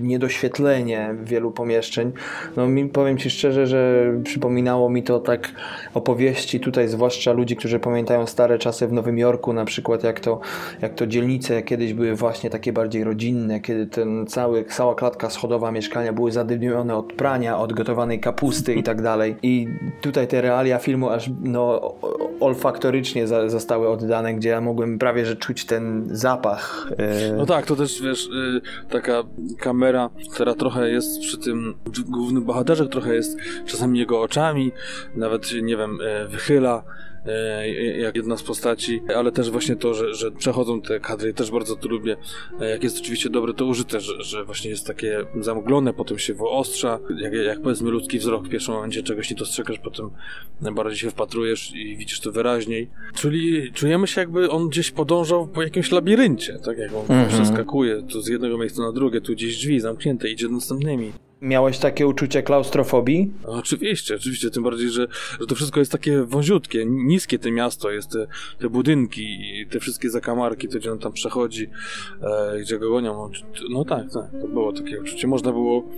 niedoświetlenie wielu pomieszczeń. No mi powiem Ci Szczerze, że przypominało mi to tak opowieści tutaj, zwłaszcza ludzi, którzy pamiętają stare czasy w Nowym Jorku, na przykład jak to, jak to dzielnice kiedyś były właśnie takie bardziej rodzinne, kiedy ten cały, cała klatka schodowa mieszkania były zadymione od prania, od gotowanej kapusty i tak dalej. I tutaj te realia filmu aż no, olfaktorycznie za, zostały oddane, gdzie ja mogłem prawie że czuć ten zapach. E... No tak, to też wiesz, y, taka kamera, która trochę jest przy tym głównym bohaterze, trochę jest czasami jego oczami, nawet nie wiem, e, wychyla E, jak jedna z postaci, ale też właśnie to, że, że przechodzą te kadry, też bardzo to lubię. E, jak jest oczywiście dobre to użyte, że, że właśnie jest takie zamglone, potem się wyostrza, jak, jak powiedzmy ludzki wzrok w pierwszym momencie czegoś nie dostrzegasz, potem bardziej się wpatrujesz i widzisz to wyraźniej. Czyli czujemy się jakby on gdzieś podążał po jakimś labiryncie, tak jak on mhm. przeskakuje tu z jednego miejsca na drugie, tu gdzieś drzwi zamknięte, idzie następnymi. Miałeś takie uczucie klaustrofobii? Oczywiście, oczywiście, tym bardziej, że, że to wszystko jest takie wąziutkie, niskie to miasto, jest te, te budynki, te wszystkie zakamarki, to gdzie on tam przechodzi, e, gdzie go gonią. No tak, tak, to było takie uczucie. Można było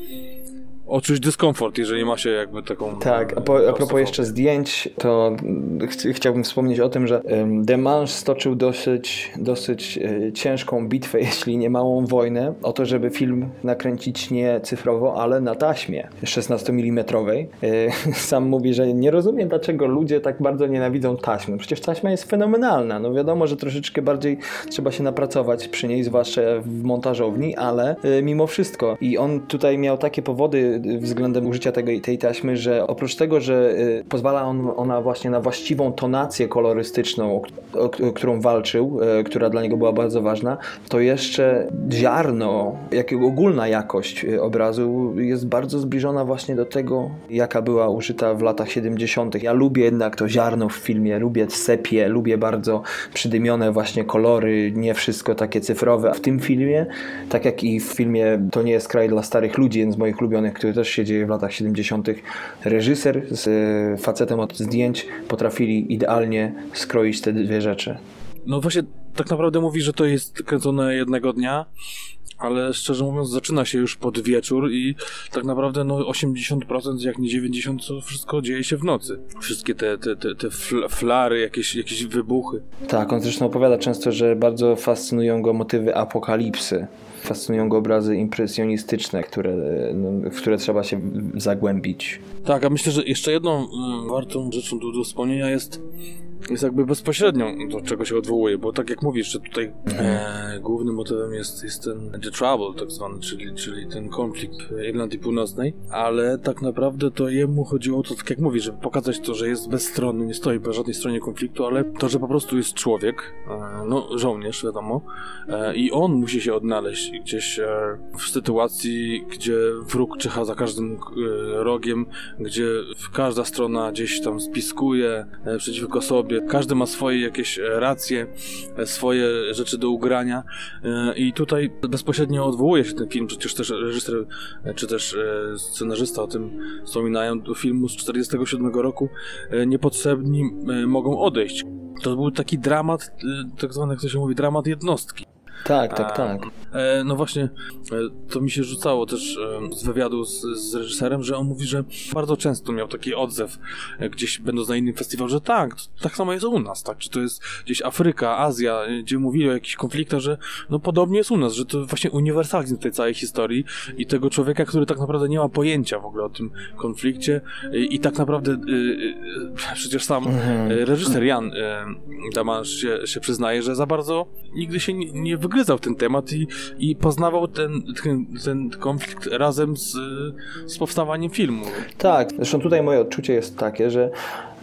odczuć dyskomfort, jeżeli ma się jakby taką... Tak, a, po, a propos jeszcze zdjęć, to ch chciałbym wspomnieć o tym, że Demange stoczył dosyć, dosyć e, ciężką bitwę, jeśli nie małą wojnę, o to, żeby film nakręcić nie cyfrowo, ale na taśmie 16 mm. E, sam mówi, że nie rozumie, dlaczego ludzie tak bardzo nienawidzą taśmy. Przecież taśma jest fenomenalna. No wiadomo, że troszeczkę bardziej trzeba się napracować przy niej, zwłaszcza w montażowni, ale e, mimo wszystko. I on tutaj miał takie powody względem użycia tego, tej taśmy, że oprócz tego, że y, pozwala on, ona właśnie na właściwą tonację kolorystyczną, o, o, o którą walczył, y, która dla niego była bardzo ważna, to jeszcze ziarno, jak ogólna jakość y, obrazu jest bardzo zbliżona właśnie do tego, jaka była użyta w latach 70. Ja lubię jednak to ziarno w filmie, lubię sepie, lubię bardzo przydymione właśnie kolory, nie wszystko takie cyfrowe. W tym filmie, tak jak i w filmie To nie jest kraj dla starych ludzi, jeden z moich ulubionych, który też się dzieje w latach 70. Reżyser z e, facetem od zdjęć potrafili idealnie skroić te dwie rzeczy. No właśnie, tak naprawdę mówi, że to jest kręcone jednego dnia, ale szczerze mówiąc zaczyna się już pod wieczór i tak naprawdę no 80% jak nie 90% to wszystko dzieje się w nocy. Wszystkie te, te, te, te flary, jakieś, jakieś wybuchy. Tak, on zresztą opowiada często, że bardzo fascynują go motywy apokalipsy fascynują go obrazy impresjonistyczne, które, no, w które trzeba się zagłębić. Tak, a myślę, że jeszcze jedną mm, wartą rzeczą do, do wspomnienia jest jest jakby bezpośrednią do czego się odwołuje, bo tak jak mówisz, że tutaj mhm. e, głównym motywem jest, jest ten The Trouble tak zwany, czyli, czyli ten konflikt Irlandii Północnej, ale tak naprawdę to jemu chodziło o to, tak jak mówisz, żeby pokazać to, że jest bezstronny, nie stoi po żadnej stronie konfliktu, ale to, że po prostu jest człowiek, e, no żołnierz wiadomo, e, i on musi się odnaleźć gdzieś e, w sytuacji, gdzie wróg czyha za każdym e, rogiem, gdzie każda strona gdzieś tam spiskuje e, przeciwko sobie, sobie. Każdy ma swoje jakieś e, racje, e, swoje rzeczy do ugrania e, i tutaj bezpośrednio odwołuje się ten film, przecież też reżyser czy też scenarzysta o tym wspominają, do filmu z 47 roku niepotrzebni mogą odejść. To był taki dramat, tak zwany, jak to się mówi, dramat jednostki. Tak, tak, tak. E, no właśnie, e, to mi się rzucało też e, z wywiadu z, z, reżyserem, że on mówi, że bardzo często miał taki odzew gdzieś będąc na innym festiwalu, że tak, tak samo jest u nas, tak, czy to jest gdzieś Afryka, Azja, gdzie mówili o jakichś konfliktach, że no podobnie jest u nas, że to właśnie uniwersalizm tej całej historii i tego człowieka, który tak naprawdę nie ma pojęcia w ogóle o tym konflikcie i, i tak naprawdę przecież sam mhm. reżyser Jan Daman się, się przyznaje, że za bardzo nigdy się nie, nie wygryzał ten temat i, i poznawał ten, ten, ten konflikt razem z, z powstawaniem filmu. Tak, zresztą tutaj moje odczucie jest takie, że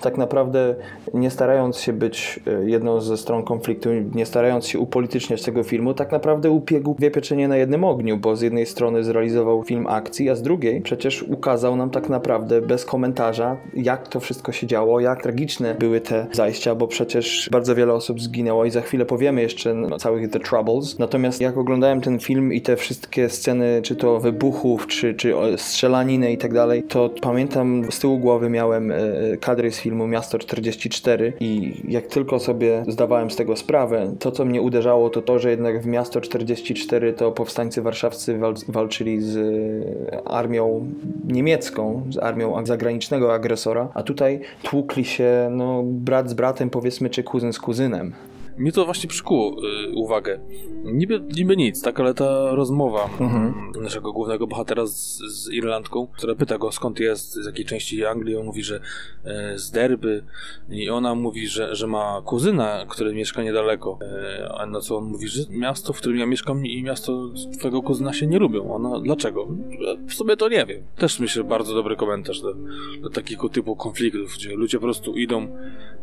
tak naprawdę nie starając się być e, jedną ze stron konfliktu, nie starając się upolityczniać tego filmu, tak naprawdę upiegł dwie pieczenie na jednym ogniu, bo z jednej strony zrealizował film akcji, a z drugiej przecież ukazał nam tak naprawdę bez komentarza, jak to wszystko się działo, jak tragiczne były te zajścia, bo przecież bardzo wiele osób zginęło i za chwilę powiemy jeszcze o całych The Troubles. Natomiast jak oglądałem ten film i te wszystkie sceny, czy to wybuchów, czy, czy strzelaniny i tak dalej, to pamiętam z tyłu głowy miałem e, kadry z filmu filmu Miasto 44 i jak tylko sobie zdawałem z tego sprawę, to co mnie uderzało to to, że jednak w Miasto 44 to powstańcy warszawscy wal walczyli z armią niemiecką, z armią zagranicznego agresora, a tutaj tłukli się no, brat z bratem powiedzmy, czy kuzyn z kuzynem. Mnie to właśnie przykuło y, uwagę. Niby, niby nic, tak, ale ta rozmowa mhm. naszego głównego bohatera z, z, Irlandką, która pyta go skąd jest, z jakiej części Anglii, on mówi, że y, z Derby i ona mówi, że, że ma kuzyna, który mieszka niedaleko. Y, a na co on mówi, że miasto, w którym ja mieszkam i miasto twojego kuzyna się nie lubią. Ona, dlaczego? W sumie to nie wiem. Też myślę, bardzo dobry komentarz do, do takiego typu konfliktów, gdzie ludzie po prostu idą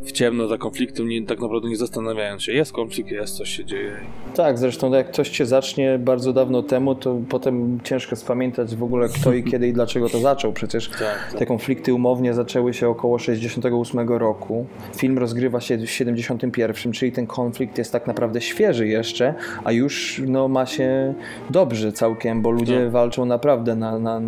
w ciemno za konfliktem, nie, tak naprawdę nie zastanawiając się, jest konflikt, jest, coś się dzieje. Tak, zresztą jak coś się zacznie bardzo dawno temu, to potem ciężko spamiętać w ogóle kto i kiedy i dlaczego to zaczął. Przecież tak, tak. te konflikty umownie zaczęły się około 68 roku. Film rozgrywa się w 71, czyli ten konflikt jest tak naprawdę świeży jeszcze, a już no, ma się dobrze całkiem, bo ludzie tak. walczą naprawdę na, na,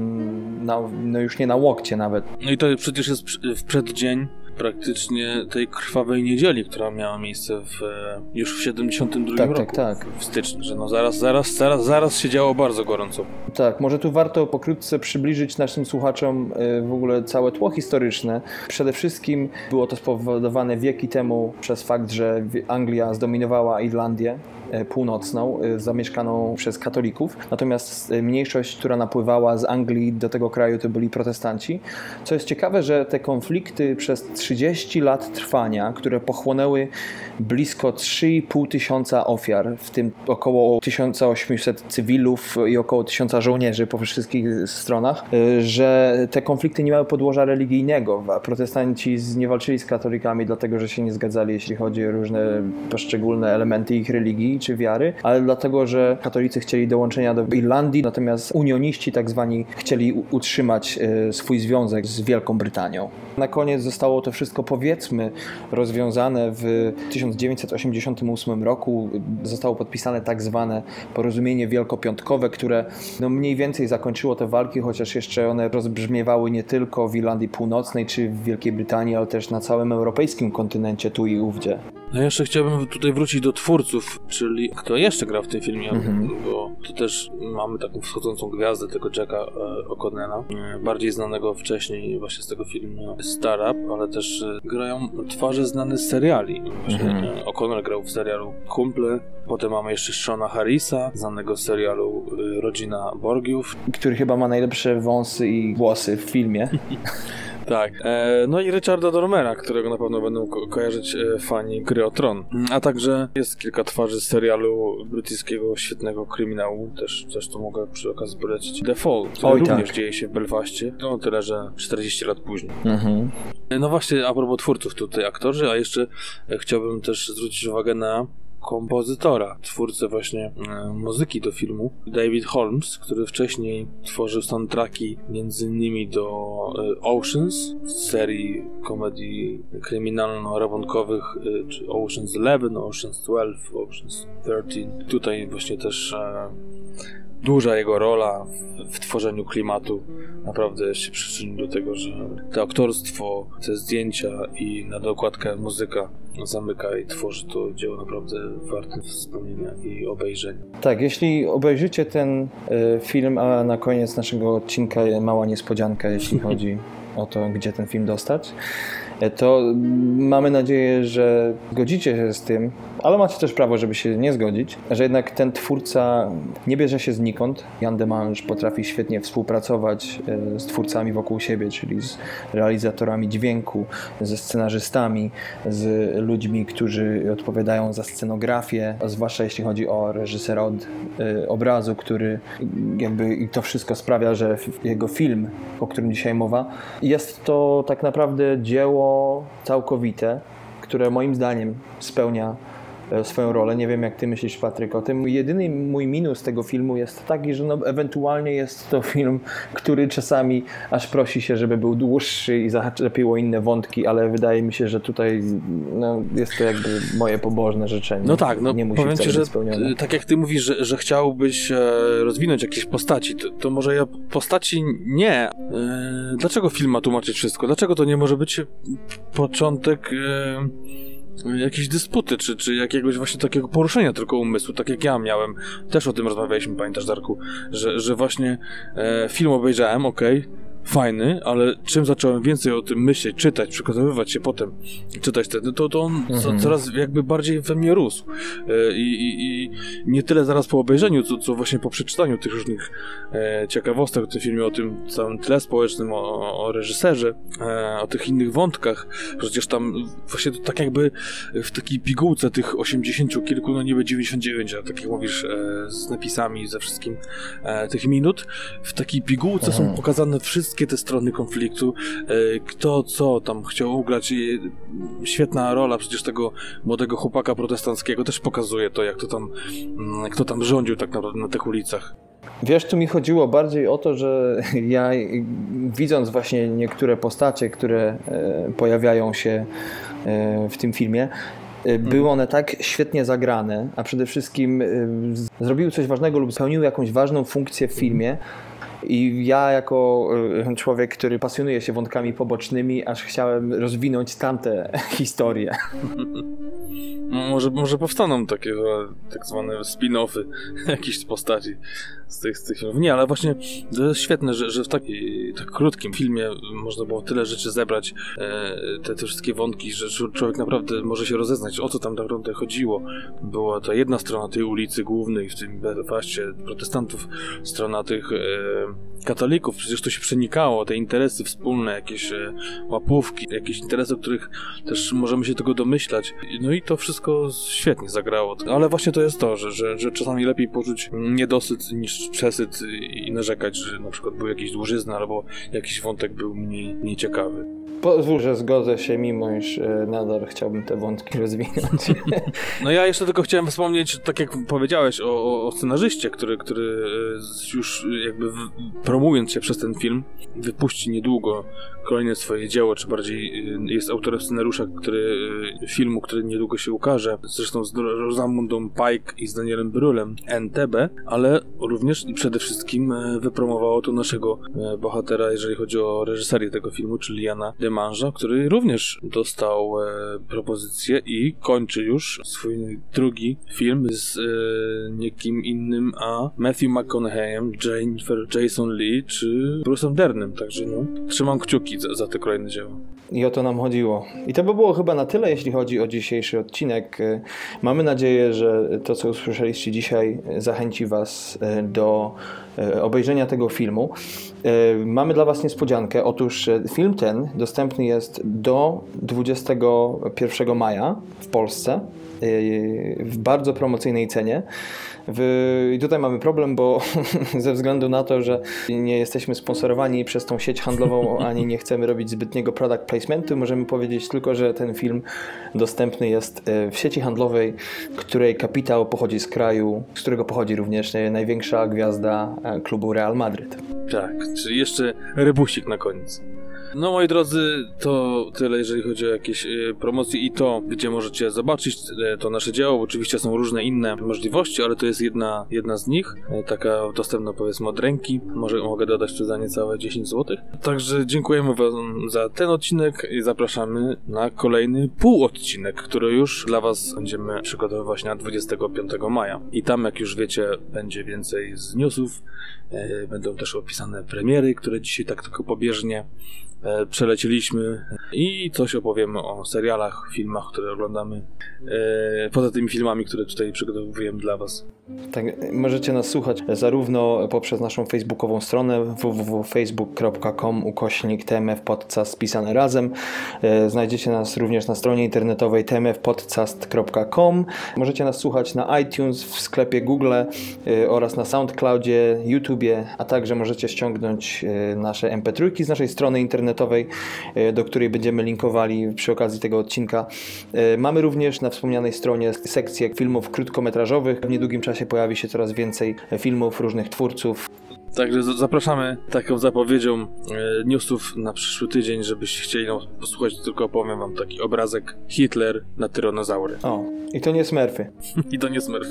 na, no już nie na łokcie nawet. No i to przecież jest w przeddzień praktycznie tej krwawej niedzieli, która miała miejsce w, e, już w 72 tak, roku, tak, tak. w styczniu, że no zaraz, zaraz, zaraz, zaraz się działo bardzo gorąco. Tak, może tu warto pokrótce przybliżyć naszym słuchaczom e, w ogóle całe tło historyczne. Przede wszystkim było to spowodowane wieki temu przez fakt, że Anglia zdominowała Irlandię E, północną, zamieszkaną przez katolików. Natomiast mniejszość, która napływała z Anglii do tego kraju, to byli protestanci. Co jest ciekawe, że te konflikty przez 30 lat trwania, które pochłonęły blisko 3,5 tysiąca ofiar, w tym około 1800 cywilów i około 1000 żołnierzy po wszystkich stronach, że te konflikty nie miały podłoża religijnego. Protestanci nie walczyli z katolikami, dlatego że się nie zgadzali, jeśli chodzi o różne poszczególne elementy ich religii czy wiary, ale dlatego, że katolicy chcieli dołączenia do Irlandii, natomiast unioniści tak zwani chcieli utrzymać e, swój związek z Wielką Brytanią. Na koniec zostało to wszystko powiedzmy rozwiązane w 1988 roku. Zostało podpisane tak zwane porozumienie wielkopiątkowe, które no mniej więcej zakończyło te walki, chociaż jeszcze one rozbrzmiewały nie tylko w Irlandii Północnej czy w Wielkiej Brytanii, ale też na całym europejskim kontynencie tu i ówdzie. No jeszcze chciałbym tutaj wrócić do twórców, czyli kto jeszcze gra w tym filmie, mhm. bo tu też mamy taką wschodzącą gwiazdę tego Jacka e, O'Connella, e, bardziej znanego wcześniej właśnie z tego filmu Startup, ale też e, grają twarze znane z seriali. Mhm. O'Connell grał w serialu Kumple, potem mamy jeszcze Shona Harrisa, znanego z serialu Rodzina Borgiów. Który chyba ma najlepsze wąsy i głosy w filmie. Tak. E, no i Richarda Dormera, którego na pewno będą ko kojarzyć e, fani gry o Tron. A także jest kilka twarzy z serialu brytyjskiego świetnego kryminału, też, to mogę przy okazji polecić. The Fall, który Oj, również tak. dzieje się w Belfaście, no tyle, że 40 lat później. Mhm. E, no właśnie, a propos twórców tutaj aktorzy, a jeszcze e, chciałbym też zwrócić uwagę na kompozytora, twórcę właśnie e, muzyki do filmu, David Holmes, który wcześniej tworzył soundtracki innymi do e, Oceans, serii komedii kryminalno-rabunkowych, e, czy Oceans 11, Oceans 12, Oceans 13. Tutaj właśnie też duża jego rola w tworzeniu klimatu naprawdę się przyczynił do tego, że to aktorstwo, te zdjęcia i na dokładkę muzyka zamyka i tworzy to dzieło naprawdę warte wspomnienia i obejrzenia. Tak, jeśli obejrzycie ten y, film, a na koniec naszego odcinka mała niespodzianka, jeśli chodzi o to, gdzie ten film dostać to mamy nadzieję, że zgodzicie się z tym, ale macie też prawo, żeby się nie zgodzić, że jednak ten twórca nie bierze się znikąd. Jan Demange potrafi świetnie współpracować e, z twórcami wokół siebie, czyli z realizatorami dźwięku, ze scenarzystami, z ludźmi, którzy odpowiadają za scenografię, zwłaszcza jeśli chodzi o reżysera od e, obrazu, który jakby i to wszystko sprawia, że jego film, o którym dzisiaj mowa, jest to tak naprawdę dzieło całkowite, które moim zdaniem spełnia swoją rolę. Nie wiem, jak ty myślisz, Patryk, o tym. Jedyny mój minus tego filmu jest taki, że no, ewentualnie jest to film, który czasami aż prosi się, żeby był dłuższy i zaczepiło inne wątki, ale wydaje mi się, że tutaj no, jest to jakby moje pobożne życzenie. No tak, no nie musi powiem ci, że spełnione. tak jak ty mówisz, że, że chciałbyś e, rozwinąć jakieś postaci, to, to może ja postaci nie. E, dlaczego film ma tłumaczyć wszystko? Dlaczego to nie może być początek e, jakiejś dysputy, czy, czy jakiegoś właśnie takiego poruszenia tylko umysłu, tak jak ja miałem. Też o tym rozmawialiśmy, pamiętasz Darku, że, że właśnie e, film obejrzałem, okej, fajny, ale czym zacząłem więcej o tym myśleć, czytać, przygotowywać się potem, czytać ten, to, to on Mhm. co, coraz jakby bardziej we mnie rósł. E, I, i, I nie tyle zaraz po obejrzeniu, co, co właśnie po przeczytaniu tych różnych e, ciekawostek o tym filmie, o tym całym tle społecznym, o, o reżyserze, e, o tych innych wątkach. Przecież tam właśnie to tak jakby w takiej pigułce tych 80 kilku, no niby 99, a tak jak mówisz, e, z napisami, ze wszystkim e, tych minut, w takiej pigułce są Mhm. pokazane wszystkie te strony konfliktu, e, kto co tam chciał ugrać. I świetna rola przecież tego młodego chłopaka protestanckiego też pokazuje to, jak to tam, mm, kto tam rządził tak naprawdę na tych ulicach. Wiesz, tu mi chodziło bardziej o to, że ja widząc właśnie niektóre postacie, które e, pojawiają się e, w tym filmie, były one tak świetnie zagrane, a przede wszystkim zrobiły coś ważnego lub spełniły jakąś ważną funkcję w filmie. I ja, jako e, człowiek, który pasjonuje się wątkami pobocznymi, aż chciałem rozwinąć tamte historie. Może, może powstaną takie e, tak zwane spin-offy jakichś postaci z tych, z tych filmów. Nie, ale właśnie to jest świetne, że, że w takiej, tak krótkim filmie można było tyle rzeczy zebrać, e, te, te wszystkie wątki, że człowiek naprawdę może się rozeznać, o co tam tak naprawdę chodziło. Była ta jedna strona tej ulicy głównej w tym Belfaście protestantów, strona tych e, katolików, przecież to się przenikało, te interesy wspólne, jakieś e, łapówki, jakieś interesy, o których też możemy się tego domyślać. No i to wszystko świetnie zagrało. Ale właśnie to jest to, że, że, że czasami lepiej poczuć niedosyt niż przesyt i narzekać, że na przykład był jakiś dłużyzna albo jakiś wątek był mniej, mniej ciekawy. Pozwól, że zgodzę się, mimo iż e, nadal chciałbym te wątki rozwinąć. No ja jeszcze tylko chciałem wspomnieć, tak jak powiedziałeś, o, o, scenarzyście, który, który e, już jakby w, promując się przez ten film, wypuści niedługo kolejne swoje dzieło, czy bardziej e, jest autorem scenariusza który, e, filmu, który niedługo się ukaże, zresztą z Rosamundą Pike i z Danielem Brulem, NTB, ale również i przede wszystkim e, wypromowało to naszego bohatera, jeżeli chodzi o reżyserię tego filmu, czyli Jana Demanża, który również dostał propozycję i kończy już swój drugi film z niekim innym, a Matthew McConaugheyem, Jennifer Jason Lee czy Bruce'em Dernem, także no, trzymam kciuki za, za te kolejne dzieła. I o to nam chodziło. I to by było chyba na tyle, jeśli chodzi o dzisiejszy odcinek. Y, Mamy nadzieję, że to, co usłyszeliście dzisiaj, zachęci Was y, do y, obejrzenia tego filmu. Mamy dla Was niespodziankę. Otóż film ten dostępny jest do 21 maja w Polsce w bardzo promocyjnej cenie. I tutaj mamy problem, bo ze względu na to, że nie jesteśmy sponsorowani przez tą sieć handlową, ani nie chcemy robić zbytniego product placementu, możemy powiedzieć tylko, że ten film dostępny jest e, w sieci handlowej, której kapitał pochodzi z kraju, z którego pochodzi również największa gwiazda e, klubu Real Madryt. Tak, czyli jeszcze rebusik na koniec. No moi drodzy, to tyle jeżeli chodzi o jakieś e, promocje i to, gdzie możecie zobaczyć e, to nasze dzieło. Oczywiście są różne inne możliwości, ale to jest jedna, jedna z nich, e, taka dostępna powiedzmy od ręki. Może mogę dodać tu za niecałe 10 zł. Także dziękujemy wam za ten odcinek i zapraszamy na kolejny półodcinek, który już dla was będziemy przygotowywać na 25 maja. I tam, jak już wiecie, będzie więcej z newsów, Będą też opisane premiery, które dzisiaj tak tylko pobieżnie e, przelecieliśmy i coś opowiemy o serialach, filmach, które oglądamy. E, Poza tymi filmami, które tutaj przygotowujemy dla Was. Tak, możecie nas słuchać zarówno poprzez naszą facebookową stronę www.facebook.com ukośnik TMF Podcast spisane razem. E, Znajdziecie nas również na stronie internetowej tmfpodcast.com. Możecie nas słuchać na iTunes, w sklepie Google e, oraz na SoundCloudzie, YouTubie, a także możecie ściągnąć e, nasze mp3 z naszej strony internetowej e, do której będziemy linkowali przy okazji tego odcinka. E, Mamy również na wspomnianej stronie sekcję filmów krótkometrażowych. W niedługim czasie pojawi się coraz więcej filmów różnych twórców. Także zapraszamy taką zapowiedzią e, newsów na przyszły tydzień, żebyście chcieli no, posłuchać, tylko opowiem wam taki obrazek Hitler na tyranozaury. O, i to nie Smurfy. I to nie Smurf.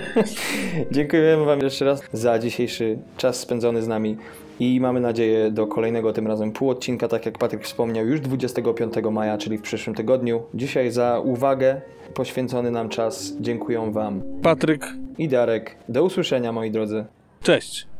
Dziękujemy Wam jeszcze raz za dzisiejszy czas spędzony z nami i mamy nadzieję do kolejnego tym razem pół odcinka, tak jak Patryk wspomniał, już 25 maja, czyli w przyszłym tygodniu. Dzisiaj za uwagę, poświęcony nam czas dziękuję Wam Patryk, i Darek. Do usłyszenia moi drodzy. cześć!